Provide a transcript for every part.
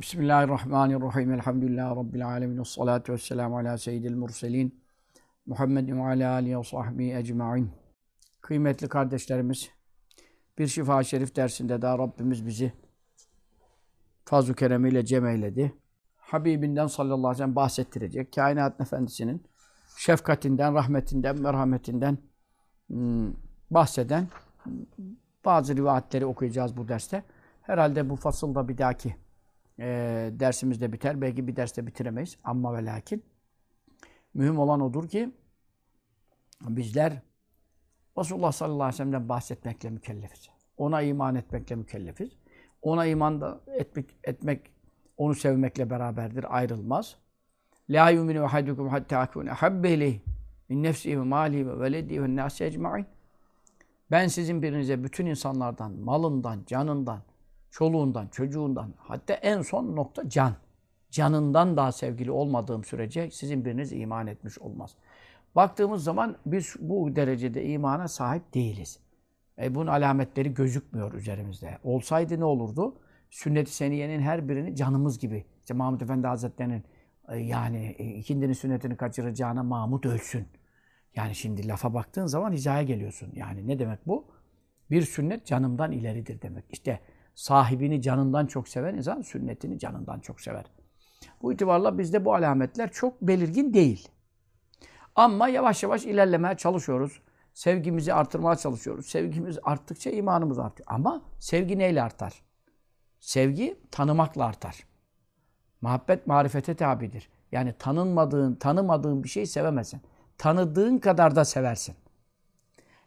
Bismillahirrahmanirrahim. Elhamdülillahi Rabbil alemin. Salatu vesselamu ala seyyidil murselin. Muhammedin ve ala alihi ve sahbihi ecma'in. Kıymetli kardeşlerimiz, bir şifa şerif dersinde daha Rabbimiz bizi fazl-ı keremiyle cem eyledi. Habibinden sallallahu aleyhi ve sellem bahsettirecek. Kainat efendisinin şefkatinden, rahmetinden, merhametinden hmm, bahseden bazı rivayetleri okuyacağız bu derste. Herhalde bu fasılda bir dahaki e, dersimiz de biter. Belki bir derste bitiremeyiz. Ama ve lakin mühim olan odur ki bizler Resulullah sallallahu aleyhi ve sellem'den bahsetmekle mükellefiz. Ona iman etmekle mükellefiz. Ona iman da etmek, etmek onu sevmekle beraberdir, ayrılmaz. La yuminu ahadukum hatta akune habbe ileyh min nefsihi ve malihi ve veledihi ve nâsi ecma'in. Ben sizin birinize bütün insanlardan, malından, canından, çoluğundan, çocuğundan, hatta en son nokta can. Canından daha sevgili olmadığım sürece sizin biriniz iman etmiş olmaz. Baktığımız zaman biz bu derecede imana sahip değiliz. E bunun alametleri gözükmüyor üzerimizde. Olsaydı ne olurdu? Sünnet-i Seniye'nin her birini canımız gibi. İşte Mahmud Efendi Hazretleri'nin e, yani e, ikindinin sünnetini kaçıracağına Mahmud ölsün. Yani şimdi lafa baktığın zaman hizaya geliyorsun. Yani ne demek bu? Bir sünnet canımdan ileridir demek. İşte sahibini canından çok seven insan sünnetini canından çok sever. Bu itibarla bizde bu alametler çok belirgin değil. Ama yavaş yavaş ilerlemeye çalışıyoruz. Sevgimizi artırmaya çalışıyoruz. Sevgimiz arttıkça imanımız artıyor. Ama sevgi neyle artar? Sevgi tanımakla artar. Muhabbet marifete tabidir. Yani tanınmadığın, tanımadığın bir şeyi sevemezsin. Tanıdığın kadar da seversin.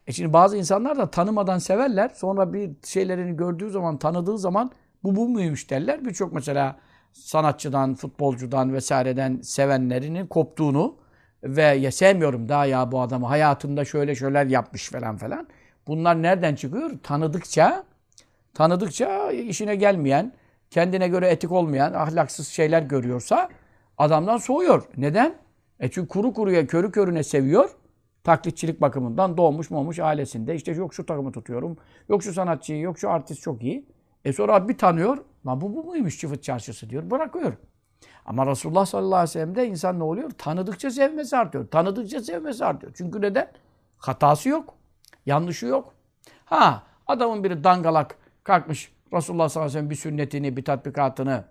E şimdi bazı insanlar da tanımadan severler. Sonra bir şeylerini gördüğü zaman, tanıdığı zaman bu bu muymuş derler. Birçok mesela sanatçıdan, futbolcudan vesaireden sevenlerinin koptuğunu ve ya sevmiyorum daha ya bu adamı hayatında şöyle şöyle yapmış falan falan. Bunlar nereden çıkıyor? Tanıdıkça, tanıdıkça işine gelmeyen, kendine göre etik olmayan, ahlaksız şeyler görüyorsa adamdan soğuyor. Neden? E çünkü kuru kuruya, körü körüne seviyor. Taklitçilik bakımından doğmuş olmuş ailesinde. İşte yok şu takımı tutuyorum, yok şu sanatçıyı, yok şu artist çok iyi. E sonra bir tanıyor. Lan bu bu muymuş çıfıt çarşısı diyor. Bırakıyor. Ama Resulullah sallallahu aleyhi ve sellem'de insan ne oluyor? Tanıdıkça sevmesi artıyor. Tanıdıkça sevmesi artıyor. Çünkü neden? Hatası yok. Yanlışı yok. Ha adamın biri dangalak kalkmış Resulullah sallallahu aleyhi ve sellem bir sünnetini, bir tatbikatını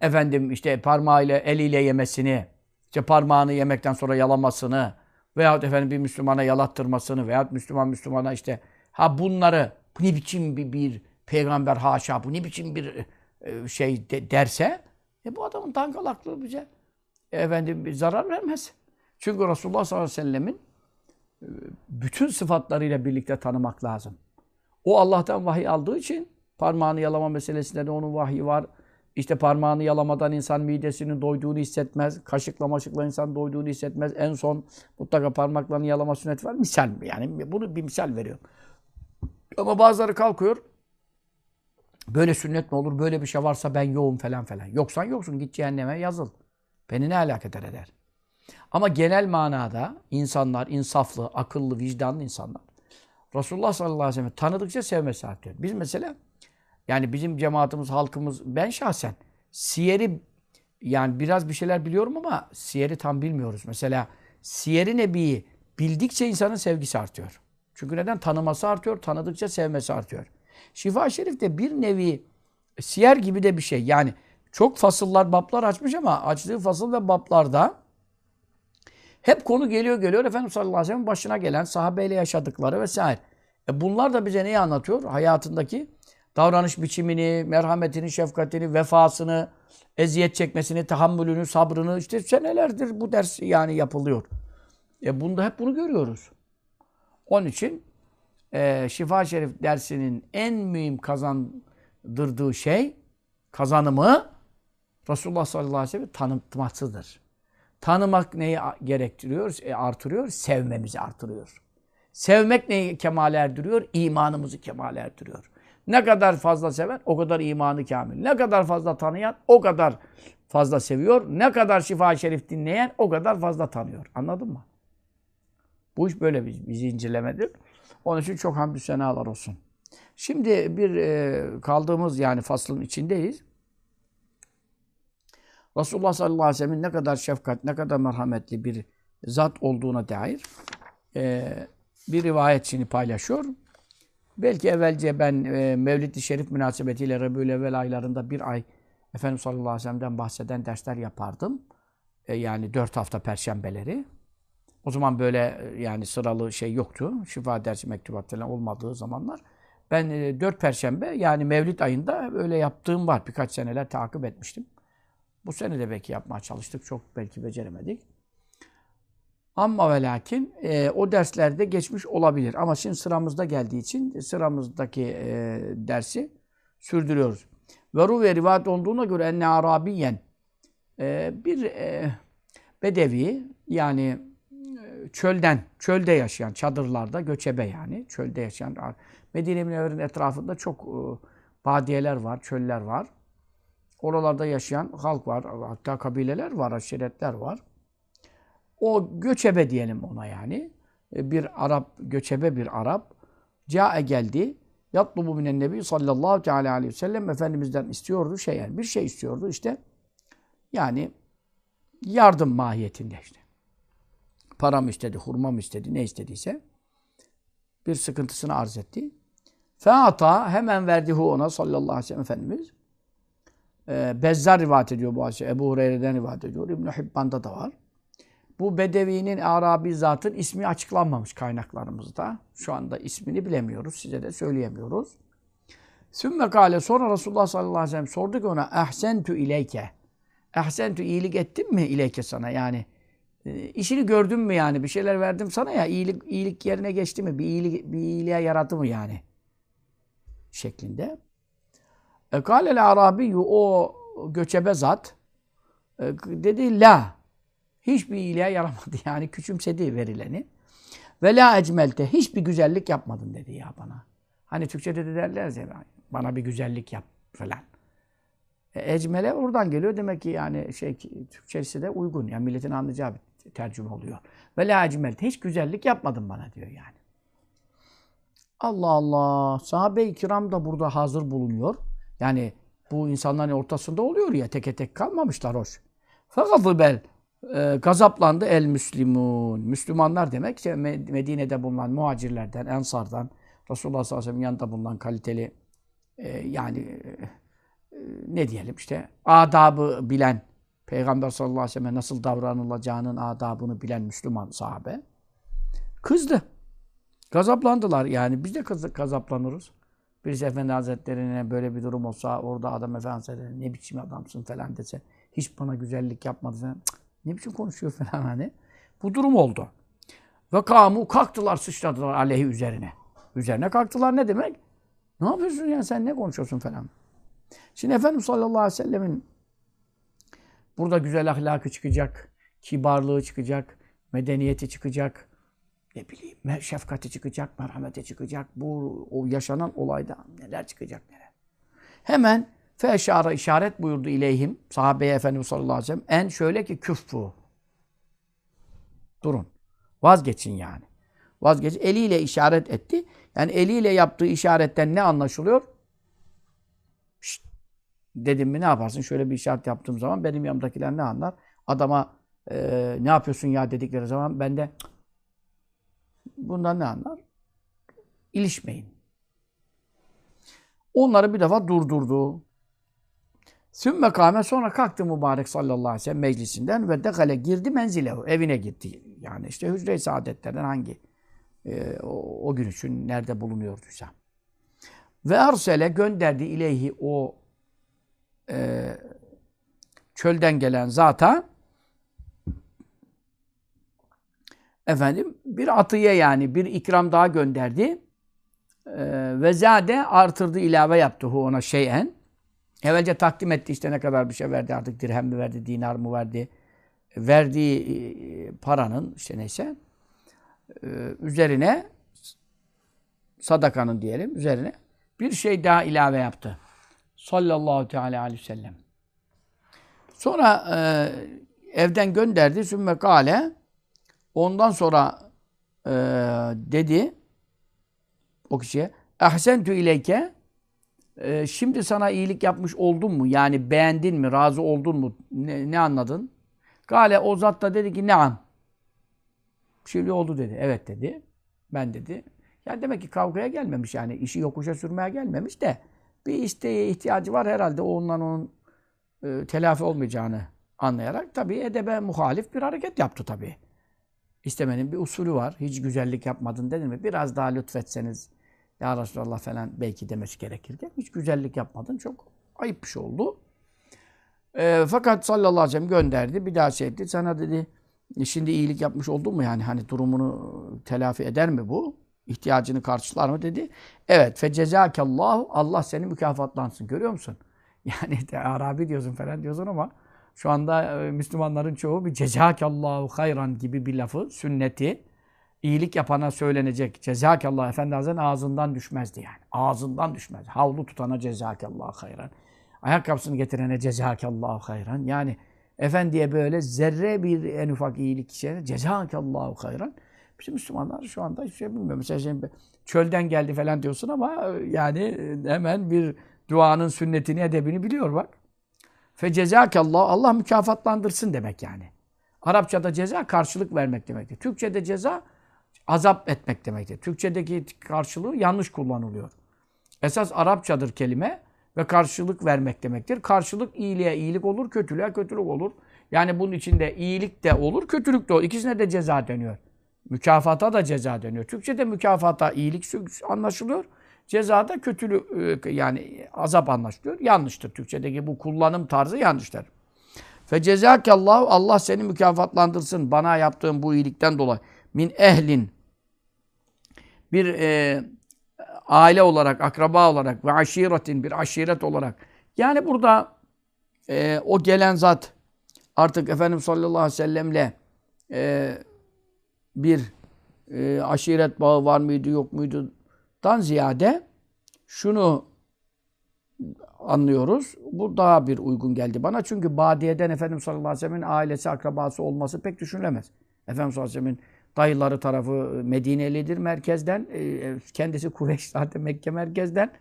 efendim işte parmağıyla, eliyle yemesini, işte parmağını yemekten sonra yalamasını veyahut efendim bir Müslümana yalattırmasını veyahut Müslüman Müslümana işte ha bunları bu ne biçim bir, bir peygamber haşa bu ne biçim bir e, şey de, derse e bu adamın dangalaklığı bize efendim bir zarar vermez. Çünkü Resulullah sallallahu aleyhi ve sellemin e, bütün sıfatlarıyla birlikte tanımak lazım. O Allah'tan vahiy aldığı için parmağını yalama meselesinde de onun vahyi var. İşte parmağını yalamadan insan midesinin doyduğunu hissetmez. Kaşıkla maşıkla insan doyduğunu hissetmez. En son mutlaka parmaklarını yalama sünnet var. Misal mi? Yani bunu bir misal veriyorum. Ama bazıları kalkıyor. Böyle sünnet mi olur? Böyle bir şey varsa ben yoğum falan falan. Yoksan yoksun. Git cehenneme yazıl. Beni ne alakadar eder? Ama genel manada insanlar, insaflı, akıllı, vicdanlı insanlar. Resulullah sallallahu aleyhi ve sellem tanıdıkça sevmesi artıyor. Biz mesela yani bizim cemaatimiz, halkımız, ben şahsen siyeri yani biraz bir şeyler biliyorum ama siyeri tam bilmiyoruz. Mesela siyeri nebiyi bildikçe insanın sevgisi artıyor. Çünkü neden? Tanıması artıyor, tanıdıkça sevmesi artıyor. Şifa Şerif de bir nevi siyer gibi de bir şey. Yani çok fasıllar, bablar açmış ama açtığı fasıl ve bablarda hep konu geliyor geliyor. Efendimiz sallallahu aleyhi ve sellem başına gelen sahabeyle yaşadıkları vesaire. E bunlar da bize neyi anlatıyor? Hayatındaki davranış biçimini, merhametini, şefkatini, vefasını, eziyet çekmesini, tahammülünü, sabrını işte senelerdir bu ders yani yapılıyor. E bunda hep bunu görüyoruz. Onun için e, Şifa Şerif dersinin en mühim kazandırdığı şey, kazanımı Resulullah sallallahu aleyhi ve sellem tanıtmasıdır. Tanımak neyi gerektiriyor, e, artırıyor? Sevmemizi artırıyor. Sevmek neyi kemale erdiriyor? İmanımızı kemale erdiriyor. Ne kadar fazla seven o kadar imanı kamil. Ne kadar fazla tanıyan o kadar fazla seviyor. Ne kadar şifa şerif dinleyen o kadar fazla tanıyor. Anladın mı? Bu iş böyle bir, bir zincirlemedir. Onun için çok hamdü senalar olsun. Şimdi bir e, kaldığımız yani faslın içindeyiz. Resulullah sallallahu aleyhi ve sellem'in ne kadar şefkat, ne kadar merhametli bir zat olduğuna dair e, bir rivayetçini paylaşıyor. Belki evvelce ben e, Mevlid-i Şerif münasebetiyle Rebül evvel aylarında bir ay Efendimiz sallallahu aleyhi ve sellem'den bahseden dersler yapardım. E, yani dört hafta perşembeleri. O zaman böyle e, yani sıralı şey yoktu. Şifa dersi mektubat falan olmadığı zamanlar. Ben e, dört perşembe yani Mevlid ayında öyle yaptığım var. Birkaç seneler takip etmiştim. Bu sene de belki yapmaya çalıştık. Çok belki beceremedik. Ama ve lakin e, o derslerde geçmiş olabilir. Ama şimdi sıramızda geldiği için sıramızdaki e, dersi sürdürüyoruz. Ve ruve rivayet olduğuna göre enne arabiyen e, bir e, bedevi yani e, çölden, çölde yaşayan, çadırlarda, göçebe yani, çölde yaşayan Medine Münevver'in etrafında çok e, badiyeler var, çöller var. Oralarda yaşayan halk var, hatta kabileler var, aşiretler var. O göçebe diyelim ona yani. E, bir Arap, göçebe bir Arap. Câe geldi. Yatlubu minen nebi sallallahu teala aleyhi ve sellem Efendimiz'den istiyordu şey yani bir şey istiyordu işte. Yani yardım mahiyetinde işte. Param istedi, hurmam istedi, ne istediyse bir sıkıntısını arz etti. Feata hemen verdi hu ona sallallahu aleyhi ve sellem Efendimiz. Ee, Bezzar rivayet ediyor bu hadisi. Ebu Hureyre'den rivayet ediyor. İbn-i Hibban'da da var. Bu Bedevi'nin Arabi zatın ismi açıklanmamış kaynaklarımızda. Şu anda ismini bilemiyoruz. Size de söyleyemiyoruz. Sümme kâle sonra Resulullah sallallahu aleyhi ve sellem sordu ki ona ehsentu ileyke. Ehsentu iyilik ettim mi ileyke sana yani. E, işini gördün mü yani? Bir şeyler verdim sana ya. iyilik iyilik yerine geçti mi? Bir iyilik bir iyiliğe yaradı mı yani? Şeklinde. E kâlel Arabi o göçebe zat e, dedi la. Hiçbir iyiliğe yaramadı yani küçümsedi verileni. Ve la ecmelte hiçbir güzellik yapmadın dedi ya bana. Hani Türkçe'de de derler ya bana bir güzellik yap falan. E, ecmele oradan geliyor demek ki yani şey Türkçesi de uygun. Yani milletin anlayacağı bir tercüme oluyor. Ve la ecmelte hiç güzellik yapmadın bana diyor yani. Allah Allah. Sahabe-i kiram da burada hazır bulunuyor. Yani bu insanların ortasında oluyor ya teke tek kalmamışlar hoş. Fakat bel e, gazaplandı el müslimun. Müslümanlar demek işte Medine'de bulunan muhacirlerden, ensardan, Resulullah sallallahu aleyhi ve sellem yanında bulunan kaliteli e, yani e, ne diyelim işte adabı bilen Peygamber sallallahu aleyhi ve sellem nasıl davranılacağının adabını bilen Müslüman sahabe kızdı. Gazaplandılar yani biz de gazaplanırız. Birisi Efendi Hazretleri'ne böyle bir durum olsa orada adam Efendi Hazretleri ne biçim adamsın falan dese hiç bana güzellik yapmadı falan. Cık, ne biçim konuşuyor falan hani. Bu durum oldu. Ve kamu kalktılar sıçradılar aleyhi üzerine. Üzerine kalktılar ne demek? Ne yapıyorsun ya sen ne konuşuyorsun falan. Şimdi Efendimiz sallallahu aleyhi ve sellemin burada güzel ahlakı çıkacak, kibarlığı çıkacak, medeniyeti çıkacak, ne bileyim şefkati çıkacak, merhameti çıkacak. Bu o yaşanan olayda neler çıkacak neler. Hemen feşara işaret buyurdu ileyhim sahabeye Efendimiz sallallahu aleyhi ve sellem en şöyle ki küffu. Durun. Vazgeçin yani. Vazgeçin. Eliyle işaret etti. Yani eliyle yaptığı işaretten ne anlaşılıyor? Şşt, dedim mi ne yaparsın? Şöyle bir işaret yaptığım zaman benim yanımdakiler ne anlar? Adama e, ne yapıyorsun ya dedikleri zaman ben de bundan ne anlar? İlişmeyin. Onları bir defa durdurdu. Sümme kâme sonra kalktı mübarek sallallahu aleyhi ve sellem meclisinden ve dekale girdi menzilehu. Evine gitti. Yani işte hücre-i saadetlerden hangi e, o, o gün için nerede bulunuyorduysa. Ve arsele gönderdi ileyhi o e, çölden gelen zata efendim bir atıya yani bir ikram daha gönderdi. E, ve zade artırdı ilave yaptı ona şeyen. Evvelce takdim etti işte ne kadar bir şey verdi artık dirhem mi verdi, dinar mı verdi. Verdiği e, paranın işte neyse e, üzerine sadakanın diyelim üzerine bir şey daha ilave yaptı. Sallallahu teala aleyhi ve sellem. Sonra e, evden gönderdi. Sümme kale ondan sonra e, dedi o kişiye Ahsentu ileyke e, şimdi sana iyilik yapmış oldun mu? Yani beğendin mi? Razı oldun mu? Ne, ne anladın? Gale o zat da dedi ki neam. Şimdi oldu dedi. Evet dedi. Ben dedi. Yani demek ki kavgaya gelmemiş yani. işi yokuşa sürmeye gelmemiş de bir isteğe ihtiyacı var herhalde. O ondan onun e, telafi olmayacağını anlayarak tabii edebe muhalif bir hareket yaptı tabii. İstemenin bir usulü var. Hiç güzellik yapmadın denir mi? Biraz daha lütfetseniz ya Resulallah falan belki demesi gerekirdi. Hiç güzellik yapmadın. Çok ayıp bir şey oldu. E, fakat sallallahu aleyhi ve sellem gönderdi. Bir daha şey etti. Sana dedi şimdi iyilik yapmış oldun mu yani hani durumunu telafi eder mi bu? İhtiyacını karşılar mı dedi. Evet. Fecezakallahu Allah seni mükafatlansın. Görüyor musun? Yani de Arabi diyorsun falan diyorsun ama şu anda e, Müslümanların çoğu bir cezakallahu hayran gibi bir lafı, sünneti iyilik yapana söylenecek. Cezakallah Efendi Hazretleri ağzından düşmezdi yani. Ağzından düşmez. Havlu tutana cezakallahu hayran. Ayakkabısını getirene cezakallahu hayran. Yani efendiye böyle zerre bir en ufak iyilik şeyine cezakallahu hayran. Bizim Müslümanlar şu anda hiçbir şey bilmiyor. Mesela şimdi çölden geldi falan diyorsun ama e, yani hemen bir duanın sünnetini, edebini biliyor bak. Fe cezakallah Allah mükafatlandırsın demek yani. Arapçada ceza karşılık vermek demektir. Türkçede ceza azap etmek demektir. Türkçedeki karşılığı yanlış kullanılıyor. Esas Arapçadır kelime ve karşılık vermek demektir. Karşılık iyiliğe iyilik olur, kötülüğe kötülük olur. Yani bunun içinde iyilik de olur, kötülük de olur. İkisine de ceza deniyor. Mükafata da ceza deniyor. Türkçe'de mükafata iyilik anlaşılıyor. Cezada kötülük yani azap anlaşılıyor. Yanlıştır. Türkçedeki bu kullanım tarzı yanlıştır. Fe cezakallahu Allah seni mükafatlandırsın bana yaptığın bu iyilikten dolayı. Min ehlin bir e, aile olarak, akraba olarak ve aşiretin bir aşiret olarak. Yani burada e, o gelen zat artık Efendimiz sallallahu aleyhi ve sellemle e, bir e, aşiret bağı var mıydı yok muydu dan ziyade şunu anlıyoruz. Bu daha bir uygun geldi bana. Çünkü Badiye'den Efendimiz sallallahu aleyhi ve sellem'in ailesi, akrabası olması pek düşünülemez. Efendimiz sallallahu aleyhi ve sellem'in dayıları tarafı Medinelidir merkezden. E, kendisi Kureyş zaten Mekke merkezden.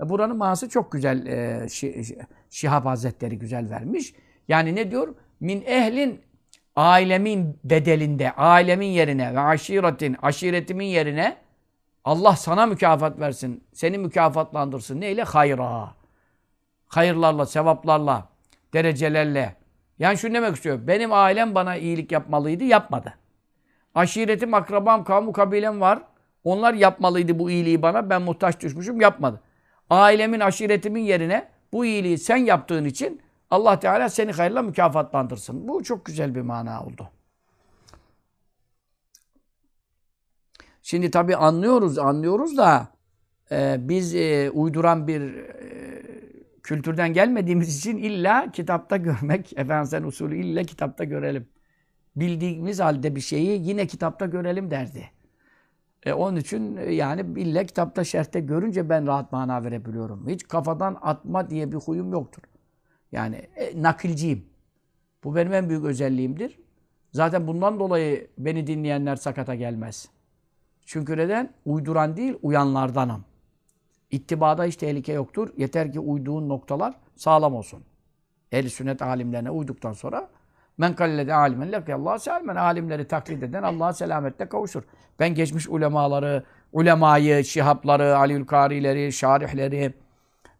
E, buranın manası çok güzel. E, Şihab Hazretleri güzel vermiş. Yani ne diyor? Min ehlin ailemin bedelinde, ailemin yerine ve aşiretin, aşiretimin yerine Allah sana mükafat versin. Seni mükafatlandırsın. Neyle? Hayra. Hayırlarla, sevaplarla, derecelerle. Yani şunu demek istiyor. Benim ailem bana iyilik yapmalıydı, yapmadı. Aşiretim, akrabam, kavmu, kabilem var. Onlar yapmalıydı bu iyiliği bana. Ben muhtaç düşmüşüm, yapmadı. Ailemin, aşiretimin yerine bu iyiliği sen yaptığın için Allah Teala seni hayırla mükafatlandırsın. Bu çok güzel bir mana oldu. Şimdi tabi anlıyoruz, anlıyoruz da e, biz e, uyduran bir e, kültürden gelmediğimiz için illa kitapta görmek, Efendimiz'in usulü illa kitapta görelim. Bildiğimiz halde bir şeyi yine kitapta görelim derdi. E, onun için e, yani illa kitapta şerhte görünce ben rahat mana verebiliyorum. Hiç kafadan atma diye bir huyum yoktur. Yani e, nakilciyim. Bu benim en büyük özelliğimdir. Zaten bundan dolayı beni dinleyenler sakata gelmez. Çünkü neden? Uyduran değil, uyanlardanım. İttibada hiç tehlike yoktur. Yeter ki uyduğun noktalar sağlam olsun. Ehl-i sünnet alimlerine uyduktan sonra men kallede alimen lekiyallahu selmen alimleri taklit eden Allah'a selametle kavuşur. Ben geçmiş ulemaları, ulemayı, şihapları, Aliül Karileri, şarihleri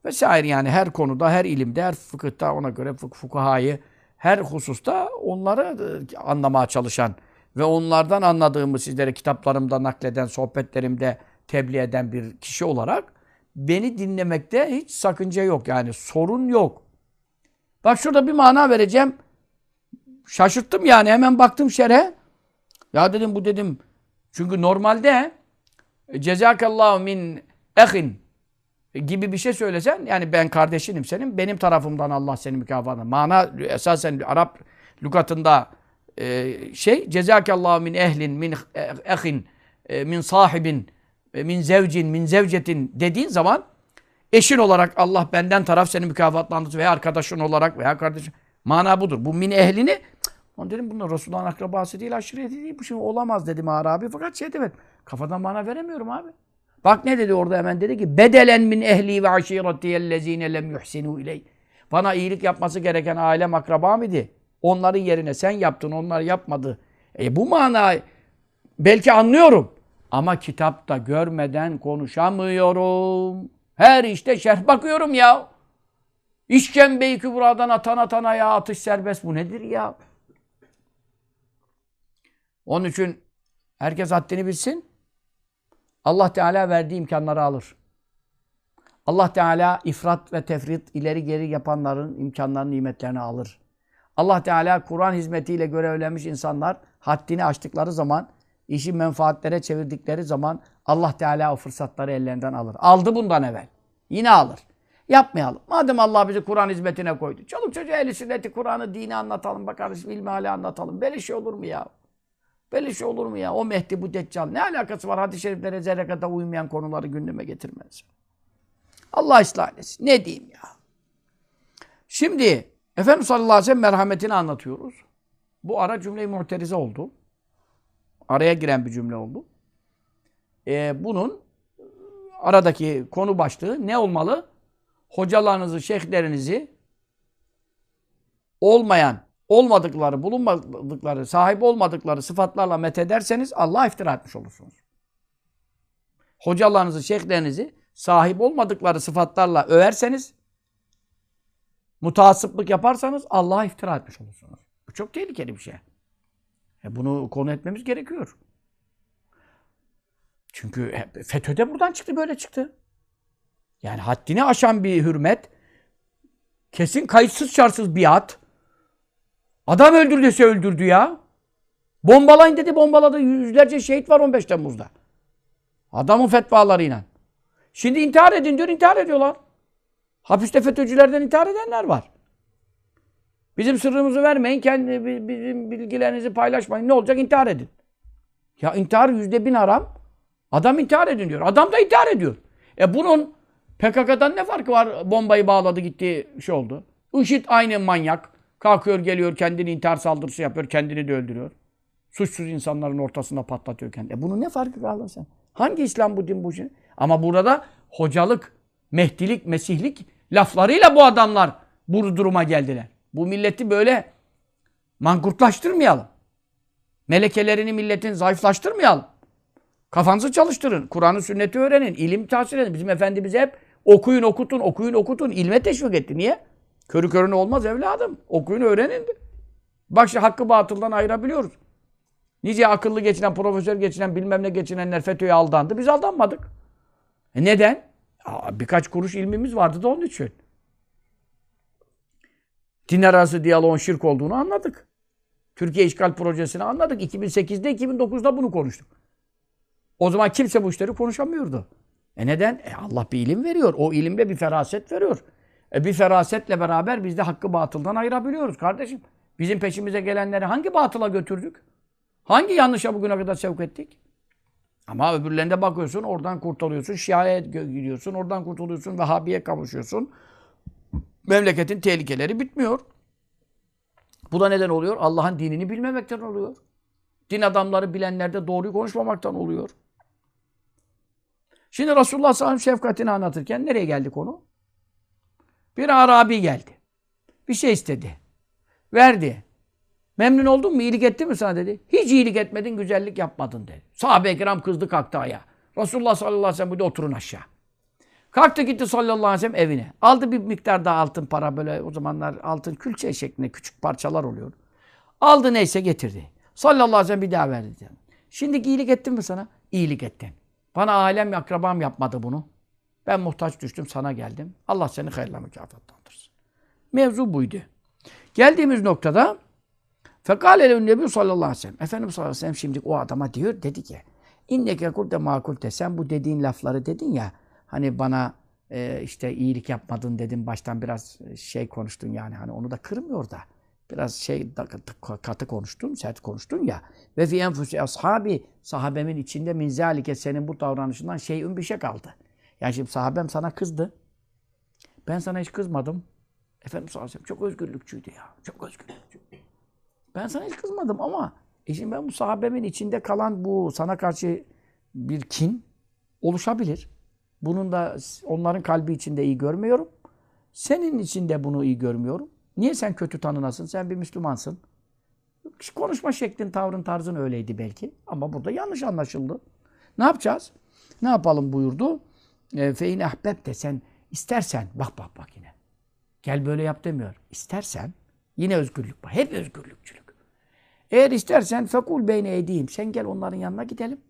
vesaire yani her konuda, her ilimde, her fıkıhta ona göre fık fukahayı her hususta onları e, anlamaya çalışan ve onlardan anladığımı sizlere kitaplarımda nakleden, sohbetlerimde tebliğ eden bir kişi olarak beni dinlemekte hiç sakınca yok. Yani sorun yok. Bak şurada bir mana vereceğim. Şaşırttım yani. Hemen baktım şerhe. Ya dedim bu dedim. Çünkü normalde cezakallahu min ehin gibi bir şey söylesen yani ben kardeşinim senin. Benim tarafımdan Allah seni mükafatına. Mana esasen Arap lügatında e, şey cezakallahu min ehlin min ehin e, min sahibin e, min zevcin min zevcetin dediğin zaman eşin olarak Allah benden taraf seni mükafatlandırsın veya arkadaşın olarak veya kardeşin. Mana budur. Bu min ehlini onu dedim bunlar Resulullah'ın akrabası değil, aşireti değil. Bu şimdi olamaz dedim Arabi. Fakat şey demedim. Kafadan bana veremiyorum abi. Bak ne dedi orada hemen dedi ki bedelen min ehli ve aşiretiyellezine lem yuhsinu iley. Bana iyilik yapması gereken ailem akrabam idi. Onların yerine sen yaptın, onlar yapmadı. E bu manayı belki anlıyorum. Ama kitapta görmeden konuşamıyorum. Her işte şerh bakıyorum ya. İşkembeyi kübradan atan atana ya atış serbest. Bu nedir ya? Onun için herkes haddini bilsin. Allah Teala verdiği imkanları alır. Allah Teala ifrat ve tefrit ileri geri yapanların imkanlarını, nimetlerini alır. Allah Teala Kur'an hizmetiyle görevlenmiş insanlar haddini aştıkları zaman, işi menfaatlere çevirdikleri zaman Allah Teala o fırsatları ellerinden alır. Aldı bundan evvel. Yine alır. Yapmayalım. Madem Allah bizi Kur'an hizmetine koydu. Çoluk çocuğa ehli sünneti, Kur'an'ı, dini anlatalım. Bak kardeşim ilmi hala anlatalım. Böyle şey olur mu ya? Böyle şey olur mu ya? O Mehdi, bu Deccal. Ne alakası var? Hadis-i şeriflere zerre kadar uymayan konuları gündeme getirmez. Allah ıslah etsin. Ne diyeyim ya? Şimdi Efendimiz sallallahu aleyhi ve sellem merhametini anlatıyoruz. Bu ara cümle-i muhterize oldu. Araya giren bir cümle oldu. Ee, bunun aradaki konu başlığı ne olmalı? Hocalarınızı, şeyhlerinizi olmayan, olmadıkları, bulunmadıkları, sahip olmadıkları sıfatlarla methederseniz Allah'a iftira etmiş olursunuz. Hocalarınızı, şeyhlerinizi sahip olmadıkları sıfatlarla överseniz, mutaassıplık yaparsanız Allah'a iftira etmiş olursunuz. Bu çok tehlikeli bir şey. E bunu konu etmemiz gerekiyor. Çünkü FETÖ de buradan çıktı, böyle çıktı. Yani haddini aşan bir hürmet, kesin kayıtsız şartsız biat, adam öldürdüyse öldürdü ya. Bombalayın dedi, bombaladı. Yüzlerce şehit var 15 Temmuz'da. Adamın fetvalarıyla. Şimdi intihar edin diyor, intihar ediyorlar. Hapiste FETÖ'cülerden intihar edenler var. Bizim sırrımızı vermeyin, kendi bizim bilgilerinizi paylaşmayın. Ne olacak? İntihar edin. Ya intihar yüzde bin haram. Adam intihar edin diyor. Adam da intihar ediyor. E bunun PKK'dan ne farkı var? Bombayı bağladı gitti şey oldu. IŞİD aynı manyak. Kalkıyor geliyor kendini intihar saldırısı yapıyor. Kendini de öldürüyor. Suçsuz insanların ortasında patlatıyor kendini. E bunun ne farkı kaldı sen? Hangi İslam bu din bu şey? Ama burada hocalık, mehdilik, mesihlik laflarıyla bu adamlar bu duruma geldiler. Bu milleti böyle mankurtlaştırmayalım. Melekelerini milletin zayıflaştırmayalım. Kafanızı çalıştırın. Kur'an'ı sünneti öğrenin. ilim tahsil edin. Bizim Efendimiz hep okuyun okutun, okuyun okutun. ilme teşvik etti. Niye? Körü körüne olmaz evladım. Okuyun öğrenin. Bak işte hakkı batıldan ayırabiliyoruz. Nice akıllı geçinen, profesör geçinen, bilmem ne geçinenler FETÖ'ye aldandı. Biz aldanmadık. E neden? Aa, birkaç kuruş ilmimiz vardı da onun için. Din arası diyaloğun şirk olduğunu anladık. Türkiye işgal projesini anladık. 2008'de, 2009'da bunu konuştuk. O zaman kimse bu işleri konuşamıyordu. E neden? E Allah bir ilim veriyor. O ilimle bir feraset veriyor. E bir ferasetle beraber biz de hakkı batıldan ayırabiliyoruz kardeşim. Bizim peşimize gelenleri hangi batıla götürdük? Hangi yanlışa bugüne kadar sevk ettik? Ama öbürlerinde bakıyorsun, oradan kurtuluyorsun, Şia'ya gidiyorsun, oradan kurtuluyorsun, Vehhabi'ye kavuşuyorsun. Memleketin tehlikeleri bitmiyor. Bu da neden oluyor? Allah'ın dinini bilmemekten oluyor. Din adamları bilenlerde doğruyu konuşmamaktan oluyor. Şimdi Resulullah sallallahu aleyhi ve sellem şefkatini anlatırken nereye geldi konu? Bir Arabi geldi. Bir şey istedi. Verdi. Memnun oldun mu? İyilik etti mi sana dedi. Hiç iyilik etmedin, güzellik yapmadın dedi. Sahabe-i kiram kızdı kalktı ayağa. Resulullah sallallahu aleyhi ve sellem dedi oturun aşağı. Kalktı gitti sallallahu aleyhi ve sellem evine. Aldı bir miktar daha altın para böyle o zamanlar altın külçe şeklinde küçük parçalar oluyor. Aldı neyse getirdi. Sallallahu aleyhi ve sellem bir daha verdi. Şimdi iyilik ettim mi sana? İyilik ettim. Bana ailem akrabam yapmadı bunu. Ben muhtaç düştüm sana geldim. Allah seni hayırla mükafatlandırsın. Mevzu buydu. Geldiğimiz noktada Fekale Nebi sallallahu aleyhi ve sellem. Efendimiz sallallahu aleyhi ve sellem şimdi o adama diyor dedi ki İnneke kulte makulte sen bu dediğin lafları dedin ya hani bana e, işte iyilik yapmadın dedin baştan biraz şey konuştun yani hani onu da kırmıyor da biraz şey katı konuştun, sert konuştun ya. Ve fi enfusi ashabi sahabemin içinde min zalike senin bu davranışından şeyün bir şey kaldı. Yani şimdi sahabem sana kızdı. Ben sana hiç kızmadım. Efendim sallallahu aleyhi çok özgürlükçüydü ya. Çok özgürlükçü. Ben sana hiç kızmadım ama e şimdi ben bu sahabemin içinde kalan bu sana karşı bir kin, oluşabilir. Bunun da onların kalbi içinde iyi görmüyorum. Senin içinde bunu iyi görmüyorum. Niye sen kötü tanınasın? Sen bir Müslümansın. Konuşma şeklin, tavrın, tarzın öyleydi belki. Ama burada yanlış anlaşıldı. Ne yapacağız? Ne yapalım buyurdu. E, Fein ahbeb de sen istersen, bak bak bak yine. Gel böyle yap demiyor. İstersen, yine özgürlük var. Hep özgürlükçülük. Eğer istersen fekul beyne edeyim. Sen gel onların yanına gidelim.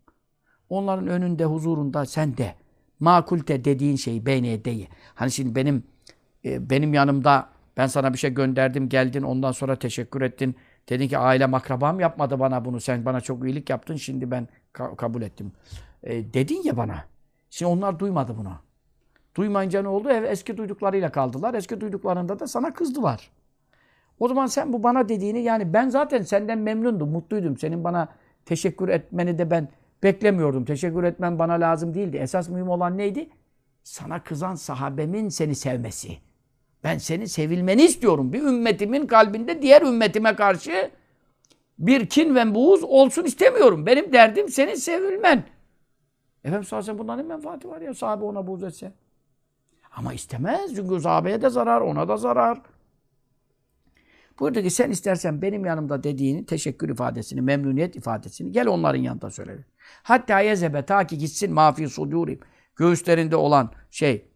Onların önünde, huzurunda sen de makulte dediğin şeyi beyne edeyi. Hani şimdi benim e, benim yanımda ben sana bir şey gönderdim, geldin, ondan sonra teşekkür ettin. Dedin ki aile akrabam yapmadı bana bunu. Sen bana çok iyilik yaptın. Şimdi ben ka- kabul ettim. E, dedin ya bana. Şimdi onlar duymadı bunu. Duymayınca ne oldu? Eski duyduklarıyla kaldılar. Eski duyduklarında da sana kızdılar. O zaman sen bu bana dediğini yani ben zaten senden memnundum, mutluydum. Senin bana teşekkür etmeni de ben beklemiyordum. Teşekkür etmen bana lazım değildi. Esas mühim olan neydi? Sana kızan sahabemin seni sevmesi. Ben seni sevilmeni istiyorum. Bir ümmetimin kalbinde diğer ümmetime karşı bir kin ve buğuz olsun istemiyorum. Benim derdim senin sevilmen. Efendimiz sallallahu aleyhi bundan ne menfaati var ya sahabe ona buğz etse. Ama istemez çünkü sahabeye de zarar, ona da zarar. Buyurdu ki sen istersen benim yanımda dediğini, teşekkür ifadesini, memnuniyet ifadesini gel onların yanında söyle. Hatta yezebe ta ki gitsin mafi sudurim. Göğüslerinde olan şey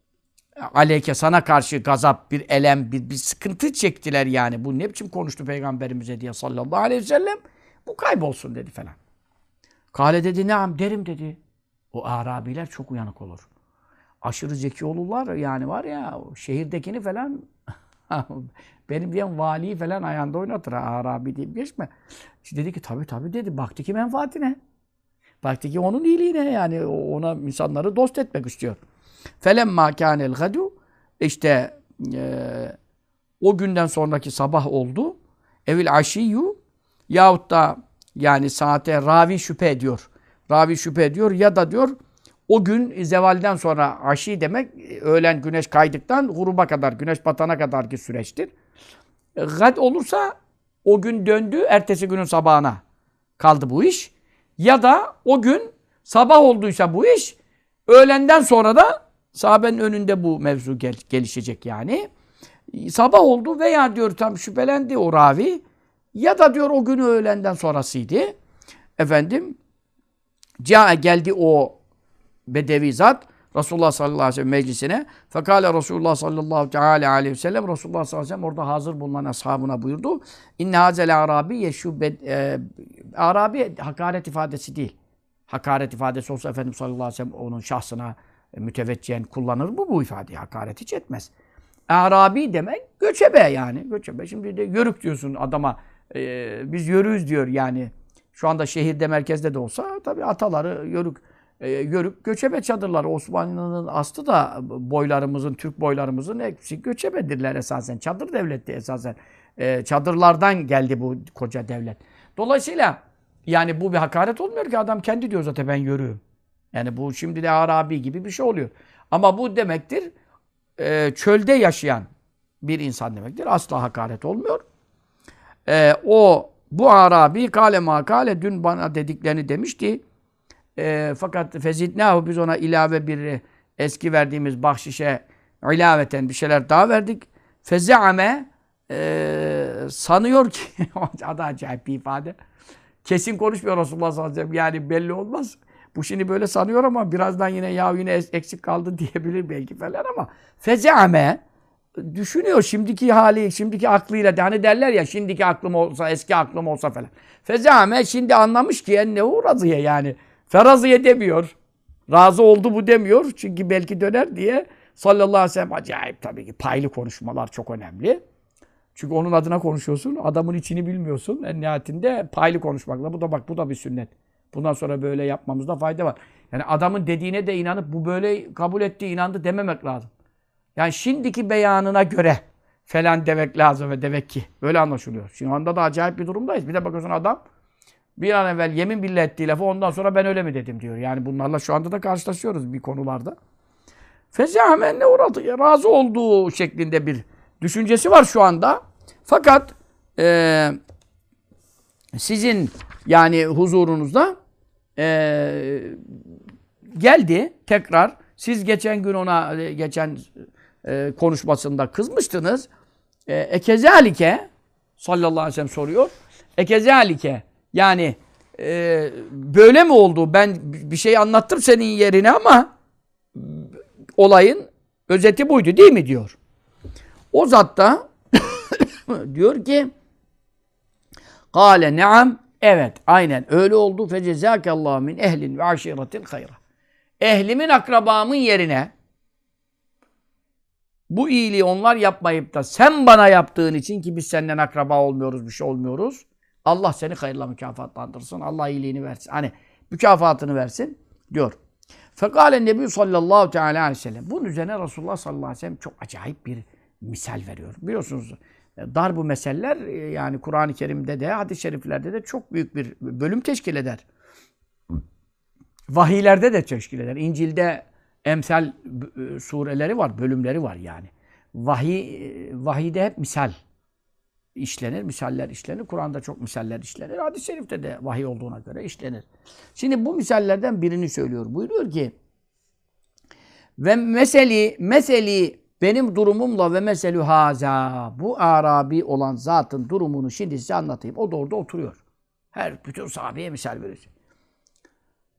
aleyke sana karşı gazap, bir elem, bir, bir sıkıntı çektiler yani. Bu ne biçim konuştu peygamberimize diye sallallahu aleyhi ve sellem. Bu kaybolsun dedi falan. Kale dedi ne derim dedi. O Arabiler çok uyanık olur. Aşırı zeki olurlar yani var ya şehirdekini falan benim diyen vali falan ayağında oynatır. Arabi deyip geçme. İşte dedi ki tabii tabii dedi. Baktı ki menfaatine. Baktı ki onun iyiliğine yani ona insanları dost etmek istiyor. Felemma kânel gadu işte e, o günden sonraki sabah oldu. Evil aşiyyu yahut da yani saate ravi şüphe ediyor. Ravi şüphe ediyor ya da diyor o gün zevalden sonra aşi demek öğlen güneş kaydıktan gruba kadar, güneş batana kadar ki süreçtir. Gad olursa o gün döndü, ertesi günün sabahına kaldı bu iş. Ya da o gün sabah olduysa bu iş, öğlenden sonra da sahabenin önünde bu mevzu gel gelişecek yani. Sabah oldu veya diyor tam şüphelendi o ravi. Ya da diyor o gün öğlenden sonrasıydı. Efendim, Ca geldi o bedevi zat Resulullah sallallahu aleyhi ve sellem meclisine. Fekale Resulullah sallallahu aleyhi ve sellem Resulullah sallallahu aleyhi ve sellem orada hazır bulunan ashabına buyurdu. İnne hazel arabi yeşu e, arabi hakaret ifadesi değil. Hakaret ifadesi olsa Efendimiz sallallahu aleyhi ve sellem onun şahsına e, müteveccihen kullanır mı bu ifadeyi? Hakaret hiç etmez. Arabi demek göçebe yani. Göçebe. Şimdi de yörük diyorsun adama. E, biz yörüyüz diyor yani. Şu anda şehirde merkezde de olsa tabii ataları yörük e, yörük göçebe çadırları. Osmanlı'nın aslı da boylarımızın, Türk boylarımızın hepsi göçebedirler esasen. Çadır devletti esasen. E, çadırlardan geldi bu koca devlet. Dolayısıyla yani bu bir hakaret olmuyor ki adam kendi diyor zaten ben yörüğüm. Yani bu şimdi de Arabi gibi bir şey oluyor. Ama bu demektir e, çölde yaşayan bir insan demektir. Asla hakaret olmuyor. E, o bu Arabi kale makale dün bana dediklerini demişti. E, fakat fezidnahu biz ona ilave bir eski verdiğimiz bahşişe ilaveten bir şeyler daha verdik. Fezeame e, sanıyor ki adı acayip bir ifade. Kesin konuşmuyor Resulullah sallallahu aleyhi ve sellem. Yani belli olmaz. Bu şimdi böyle sanıyor ama birazdan yine ya yine eksik kaldı diyebilir belki falan ama fezeame düşünüyor şimdiki hali, şimdiki aklıyla. Hani derler ya şimdiki aklım olsa, eski aklım olsa falan. Fezame şimdi anlamış ki en ne uğradıya yani. Feraziye demiyor. Razı oldu bu demiyor. Çünkü belki döner diye sallallahu aleyhi ve sellem acayip tabii ki paylı konuşmalar çok önemli. Çünkü onun adına konuşuyorsun. Adamın içini bilmiyorsun. En nihayetinde paylı konuşmakla. Bu da bak bu da bir sünnet. Bundan sonra böyle yapmamızda fayda var. Yani adamın dediğine de inanıp bu böyle kabul etti, inandı dememek lazım. Yani şimdiki beyanına göre falan demek lazım ve demek ki. Böyle anlaşılıyor. Şimdi anda da acayip bir durumdayız. Bir de bakıyorsun adam bir an evvel yemin billah ettiği lafı ondan sonra ben öyle mi dedim diyor. Yani bunlarla şu anda da karşılaşıyoruz bir konularda. Fezihamen ne uğradı? Razı olduğu şeklinde bir düşüncesi var şu anda. Fakat e, sizin yani huzurunuzda e, geldi tekrar. Siz geçen gün ona e, geçen e, konuşmasında kızmıştınız. E, ekezalike sallallahu aleyhi ve sellem soruyor. Ekezalike yani e, böyle mi oldu? Ben bir şey anlattım senin yerine ama olayın özeti buydu değil mi diyor. O zat da diyor ki Kale neam evet aynen öyle oldu fecezakallahu min ehlin ve aşiretin hayra. Ehlimin akrabamın yerine bu iyiliği onlar yapmayıp da sen bana yaptığın için ki biz senden akraba olmuyoruz, bir şey olmuyoruz. Allah seni hayırla mükafatlandırsın. Allah iyiliğini versin. Hani mükafatını versin diyor. Fekale Nebi sallallahu teala aleyhi ve sellem. Bunun üzerine Resulullah sallallahu aleyhi ve sellem çok acayip bir misal veriyor. Biliyorsunuz dar bu meseller yani Kur'an-ı Kerim'de de hadis-i şeriflerde de çok büyük bir bölüm teşkil eder. Vahiylerde de teşkil eder. İncil'de emsal sureleri var, bölümleri var yani. Vahiy, vahiyde hep misal işlenir, misaller işlenir. Kur'an'da çok misaller işlenir. Hadis-i şerifte de vahiy olduğuna göre işlenir. Şimdi bu misallerden birini söylüyor. Buyuruyor ki ve meseli, meseli benim durumumla ve meselü haza bu Arabi olan zatın durumunu şimdi size anlatayım. O da orada oturuyor. Her bütün sahabeye misal verir.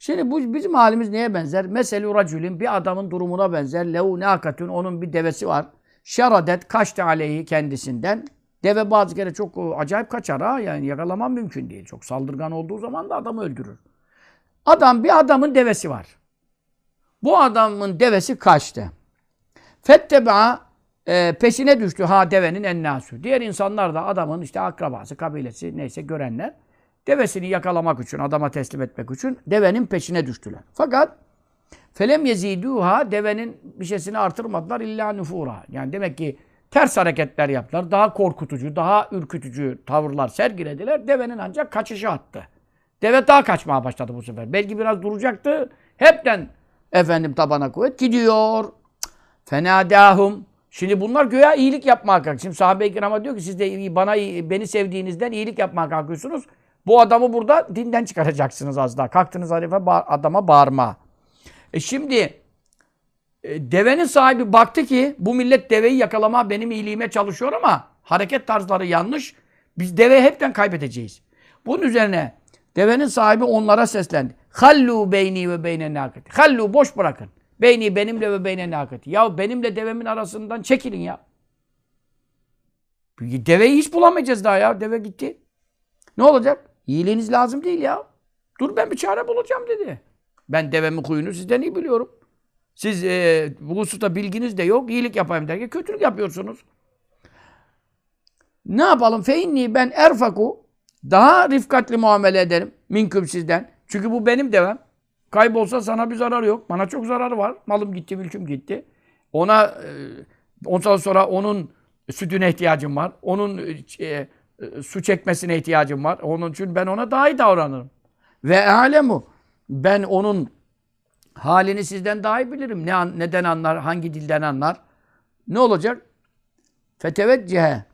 Şimdi bu bizim halimiz neye benzer? Meselü racülün bir adamın durumuna benzer. Lehu nakatun onun bir devesi var. Şaradet kaçtı aleyhi kendisinden. Deve bazı kere çok acayip kaçar ha. Yani yakalaman mümkün değil. Çok saldırgan olduğu zaman da adamı öldürür. Adam bir adamın devesi var. Bu adamın devesi kaçtı. Fetteba e, peşine düştü ha devenin ennâsü. Diğer insanlar da adamın işte akrabası, kabilesi neyse görenler devesini yakalamak için, adama teslim etmek için devenin peşine düştüler. Fakat felem yeziduha devenin bir şeysini artırmadılar illa nufura. Yani demek ki ters hareketler yaptılar. Daha korkutucu, daha ürkütücü tavırlar sergilediler. Devenin ancak kaçışı attı. Deve daha kaçmaya başladı bu sefer. Belki biraz duracaktı. Hepten efendim tabana kuvvet gidiyor. Fenadahum. Şimdi bunlar göğe iyilik yapmaya kalkıyor. Şimdi sahabe-i kirama diyor ki siz de bana beni sevdiğinizden iyilik yapmaya kalkıyorsunuz. Bu adamı burada dinden çıkaracaksınız az daha. Kalktınız halife adama bağırma. E şimdi e, devenin sahibi baktı ki bu millet deveyi yakalama benim iyiliğime çalışıyor ama hareket tarzları yanlış. Biz deve hepten kaybedeceğiz. Bunun üzerine devenin sahibi onlara seslendi. Hallu beyni ve beyne nakati. Hallu boş bırakın. Beyni benimle ve beyne nakati. Ya benimle devemin arasından çekilin ya. Deveyi hiç bulamayacağız daha ya. Deve gitti. Ne olacak? İyiliğiniz lazım değil ya. Dur ben bir çare bulacağım dedi. Ben devemin kuyunu sizden iyi biliyorum. Siz e, bu hususta bilginiz de yok. İyilik yapayım derken kötülük yapıyorsunuz. Ne yapalım? Feinni ben erfaku daha rifkatli muamele ederim minküm sizden. Çünkü bu benim devem. Kaybolsa sana bir zarar yok. Bana çok zararı var. Malım gitti, mülküm gitti. Ona e, ondan sonra onun sütüne ihtiyacım var. Onun e, su çekmesine ihtiyacım var. Onun için ben ona daha iyi davranırım. Ve alemu ben onun halini sizden daha iyi bilirim. Ne neden anlar, hangi dilden anlar? Ne olacak? Feteveccehe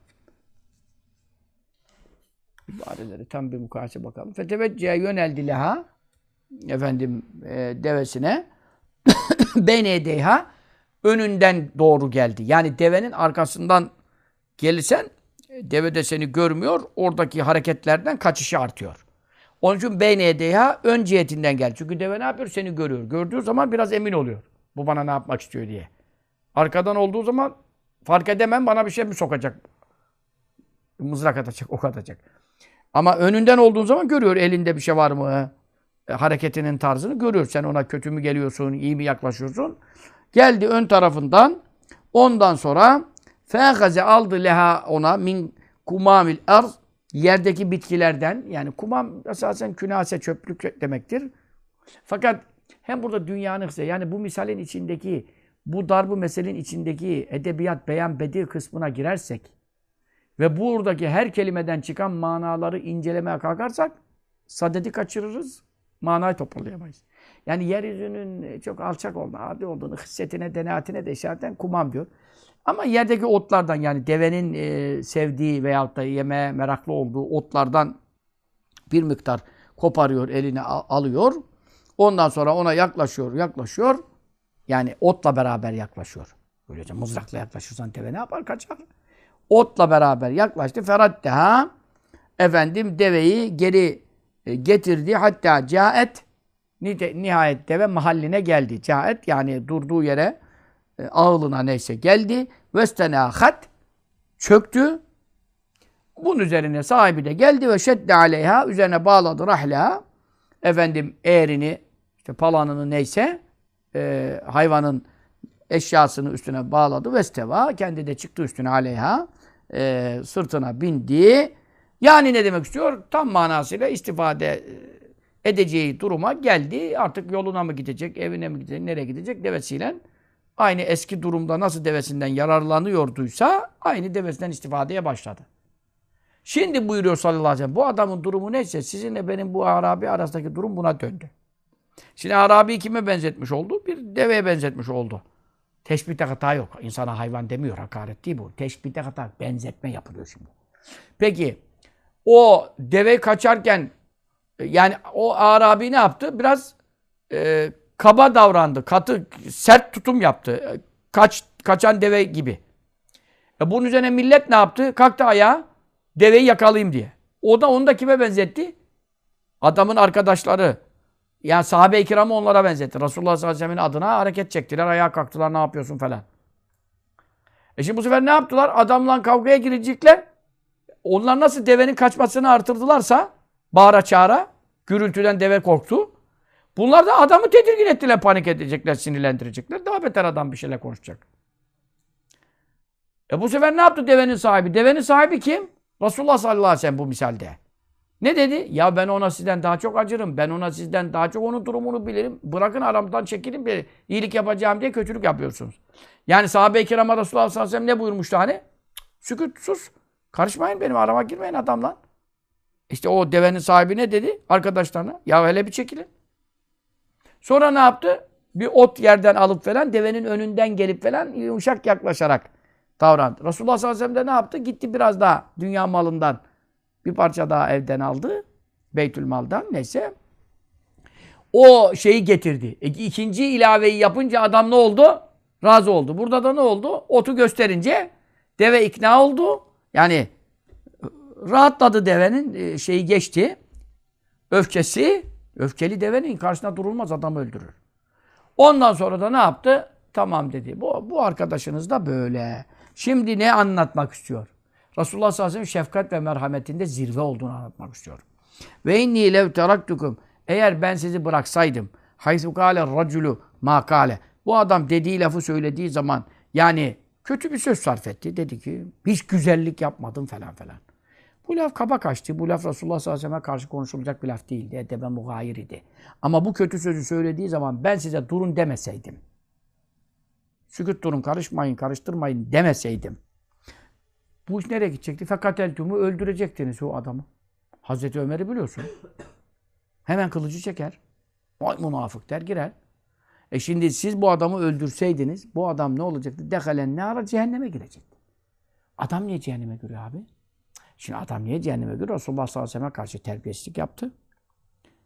ibareleri tam bir mukayese bakalım. Feteveccehe yöneldi leha efendim e, devesine beyne deyha önünden doğru geldi. Yani devenin arkasından gelirsen deve de seni görmüyor. Oradaki hareketlerden kaçışı artıyor. Onun için beyne deyha ön cihetinden gel. Çünkü deve ne yapıyor? Seni görüyor. Gördüğü zaman biraz emin oluyor. Bu bana ne yapmak istiyor diye. Arkadan olduğu zaman fark edemem bana bir şey mi sokacak? Mızrak atacak, ok atacak. Ama önünden olduğun zaman görüyor elinde bir şey var mı? E, hareketinin tarzını görüyor. Sen ona kötü mü geliyorsun, iyi mi yaklaşıyorsun? Geldi ön tarafından. Ondan sonra fegaze aldı leha ona min kumamil arz yerdeki bitkilerden yani kumam esasen künase çöplük demektir. Fakat hem burada dünyanın yani bu misalin içindeki bu darbu meselenin içindeki edebiyat, beyan, bedi kısmına girersek ve buradaki her kelimeden çıkan manaları incelemeye kalkarsak sadedi kaçırırız manayı toparlayamayız. Yani yeryüzünün çok alçak olduğunu, adi olduğunu, hissetine, denaatine de işareten kumam diyor. Ama yerdeki otlardan yani devenin e, sevdiği veyahut da yemeye meraklı olduğu otlardan bir miktar koparıyor, eline alıyor. Ondan sonra ona yaklaşıyor, yaklaşıyor. Yani otla beraber yaklaşıyor. Böylece mızrakla yaklaşırsan deve ne yapar? Kaçar. Otla beraber yaklaştı. Feraddeha efendim deveyi geri e, getirdi. Hatta caet nihayet deve mahalline geldi. Caet yani durduğu yere ağılına neyse geldi. Vestenahat çöktü. Bunun üzerine sahibi de geldi ve şedde aleyha üzerine bağladı rahleha efendim eğerini işte palanını neyse e, hayvanın eşyasını üstüne bağladı ve steva kendi de çıktı üstüne aleyha e, sırtına bindi. Yani ne demek istiyor? Tam manasıyla istifade e, edeceği duruma geldi. Artık yoluna mı gidecek, evine mi gidecek, nereye gidecek devesiyle aynı eski durumda nasıl devesinden yararlanıyorduysa aynı devesinden istifadeye başladı. Şimdi buyuruyor sallallahu aleyhi ve sellem bu adamın durumu neyse sizinle benim bu Arabi arasındaki durum buna döndü. Şimdi Arabi kime benzetmiş oldu? Bir deveye benzetmiş oldu. Teşbihte hata yok. İnsana hayvan demiyor. Hakaret değil bu. Teşbihte hata. Benzetme yapılıyor şimdi. Peki o deve kaçarken e, yani o Arabi ne yaptı? Biraz e, kaba davrandı. Katı, sert tutum yaptı. Kaç, kaçan deve gibi. E bunun üzerine millet ne yaptı? Kalktı ayağa deveyi yakalayayım diye. O da onu da kime benzetti? Adamın arkadaşları. Yani sahabe-i kiramı onlara benzetti. Resulullah sallallahu aleyhi ve sellem'in adına hareket çektiler. Ayağa kalktılar ne yapıyorsun falan. E şimdi bu sefer ne yaptılar? Adamla kavgaya girecekler. Onlar nasıl devenin kaçmasını artırdılarsa bağıra çağıra gürültüden deve korktu. Bunlar da adamı tedirgin ettiler, panik edecekler, sinirlendirecekler. Daha beter adam bir şeyler konuşacak. E bu sefer ne yaptı devenin sahibi? Devenin sahibi kim? Resulullah sallallahu aleyhi ve sellem bu misalde. Ne dedi? Ya ben ona sizden daha çok acırım. Ben ona sizden daha çok onun durumunu bilirim. Bırakın aramdan çekilin bir iyilik yapacağım diye kötülük yapıyorsunuz. Yani sahabe-i kirama Resulullah sallallahu aleyhi ve sellem ne buyurmuştu hani? Sükut, sus. Karışmayın benim arama girmeyin adamla. İşte o devenin sahibi ne dedi arkadaşlarına? Ya hele bir çekilin. Sonra ne yaptı? Bir ot yerden alıp falan devenin önünden gelip falan yumuşak yaklaşarak davrandı. Resulullah sallallahu aleyhi ve sellem de ne yaptı? Gitti biraz daha dünya malından bir parça daha evden aldı. Beytül maldan neyse. O şeyi getirdi. E, ikinci ilaveyi yapınca adam ne oldu? Razı oldu. Burada da ne oldu? Otu gösterince deve ikna oldu. Yani rahatladı devenin e, şeyi geçti. Öfkesi, öfkeli devenin karşısına durulmaz adam öldürür. Ondan sonra da ne yaptı? Tamam dedi. Bu, bu arkadaşınız da böyle. Şimdi ne anlatmak istiyor? Resulullah sallallahu aleyhi ve sellem şefkat ve merhametinde zirve olduğunu anlatmak istiyor. Ve inni lev teraktukum eğer ben sizi bıraksaydım haysu kâle raculu ma kâle bu adam dediği lafı söylediği zaman yani kötü bir söz sarf etti. Dedi ki hiç güzellik yapmadım falan falan. Bu laf kaba kaçtı. Bu laf Resulullah sallallahu aleyhi ve sellem'e karşı konuşulacak bir laf değildi. Edebe mugayir idi. Ama bu kötü sözü söylediği zaman ben size durun demeseydim. Sükut durun, karışmayın, karıştırmayın demeseydim. Bu iş nereye gidecekti? Fakat eltumu öldürecektiniz o adamı. Hazreti Ömer'i biliyorsun. Hemen kılıcı çeker. Vay münafık der girer. E şimdi siz bu adamı öldürseydiniz bu adam ne olacaktı? Dekalen ne ara cehenneme girecekti. Adam niye cehenneme giriyor abi? Şimdi adam niye cehenneme giriyor? Resulullah sallallahu aleyhi ve sellem'e karşı terbiyesizlik yaptı.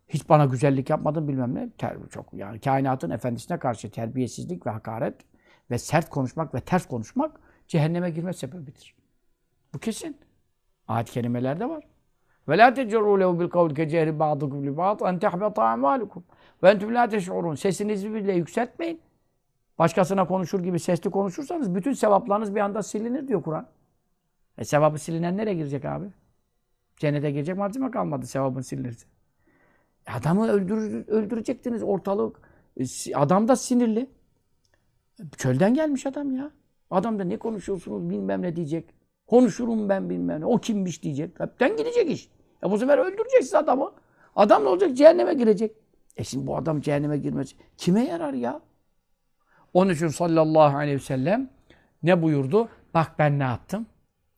Hiç bana güzellik yapmadın bilmem ne. Ter, çok yani kainatın efendisine karşı terbiyesizlik ve hakaret ve sert konuşmak ve ters konuşmak cehenneme girme sebebidir. Bu kesin. Ayet-i kerimelerde var. Ve la tecerru lehu bil kavli ke cehri ba'dukum li ba'd en tehbeta a'malukum ve entum la teş'urun. Sesinizi bile yükseltmeyin. Başkasına konuşur gibi sesli konuşursanız bütün sevaplarınız bir anda silinir diyor Kur'an. E sevabı silinen nereye girecek abi? Cennete girecek malzeme kalmadı sevabın silinirse. E adamı öldür, öldürecektiniz ortalık. E, adam da sinirli. Çölden gelmiş adam ya. Adam da ne konuşuyorsunuz bilmem ne diyecek. Konuşurum ben bilmem ne. O kimmiş diyecek. Hepten gidecek iş. E bu sefer öldüreceksiniz adamı. Adam ne olacak? Cehenneme girecek. E şimdi bu adam cehenneme girmesi kime yarar ya? Onun için sallallahu aleyhi ve sellem ne buyurdu? Bak ben ne yaptım?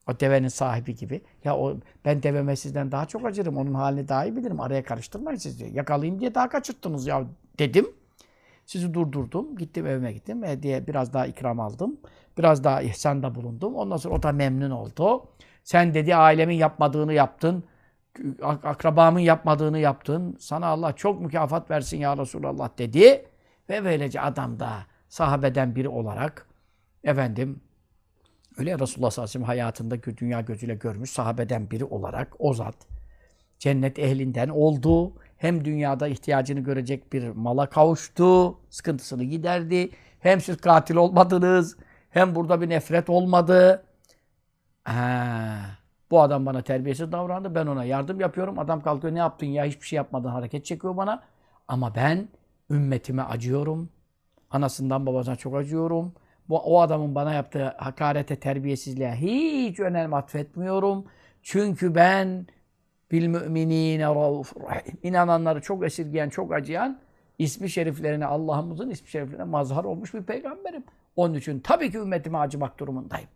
O devenin sahibi gibi. Ya o ben deveme sizden daha çok acırım. Onun halini daha iyi bilirim. Araya karıştırmayın siz diyor. Yakalayayım diye daha kaçırttınız ya dedim. Sizi durdurdum. Gittim evime gittim. E diye biraz daha ikram aldım. Biraz daha ihsanda bulundum. Ondan sonra o da memnun oldu. Sen dedi ailemin yapmadığını yaptın. ak- akrabamın yapmadığını yaptın. Sana Allah çok mükafat versin ya Resulallah dedi. Ve böylece adam da sahabeden biri olarak efendim öyle Resulullah sallallahu aleyhi ve sellem hayatında dünya gözüyle görmüş sahabeden biri olarak o zat cennet ehlinden oldu. Hem dünyada ihtiyacını görecek bir mala kavuştu. Sıkıntısını giderdi. Hem siz katil olmadınız. Hem burada bir nefret olmadı. Ha, bu adam bana terbiyesiz davrandı. Ben ona yardım yapıyorum. Adam kalkıyor ne yaptın ya hiçbir şey yapmadın hareket çekiyor bana. Ama ben ümmetime acıyorum. Anasından babasına çok acıyorum. Bu, o adamın bana yaptığı hakarete, terbiyesizliğe hiç önem atfetmiyorum. Çünkü ben bil müminine raufur rahim. İnananları çok esirgeyen, çok acıyan ismi şeriflerine, Allah'ımızın ismi şeriflerine mazhar olmuş bir peygamberim. Onun için tabii ki ümmetime acımak durumundayım.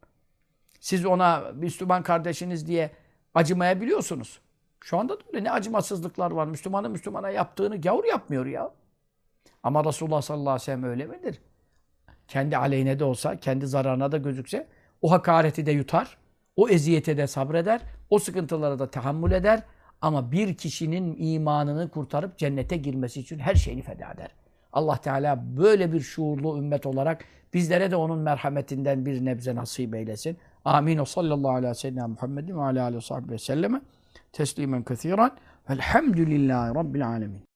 Siz ona Müslüman kardeşiniz diye acımayabiliyorsunuz. Şu anda da öyle ne acımasızlıklar var. Müslümanın Müslümana yaptığını gavur yapmıyor ya. Ama Resulullah sallallahu aleyhi ve sellem öyle midir? Kendi aleyhine de olsa, kendi zararına da gözükse o hakareti de yutar. O eziyete de sabreder. O sıkıntılara da tahammül eder. Ama bir kişinin imanını kurtarıp cennete girmesi için her şeyini feda eder. Allah Teala böyle bir şuurlu ümmet olarak bizlere de onun merhametinden bir nebze nasip eylesin. Amin. O sallallahu aleyhi ve sellem Muhammedin ve aleyhi ve selleme teslimen kethiren. Velhamdülillahi Rabbil alemin.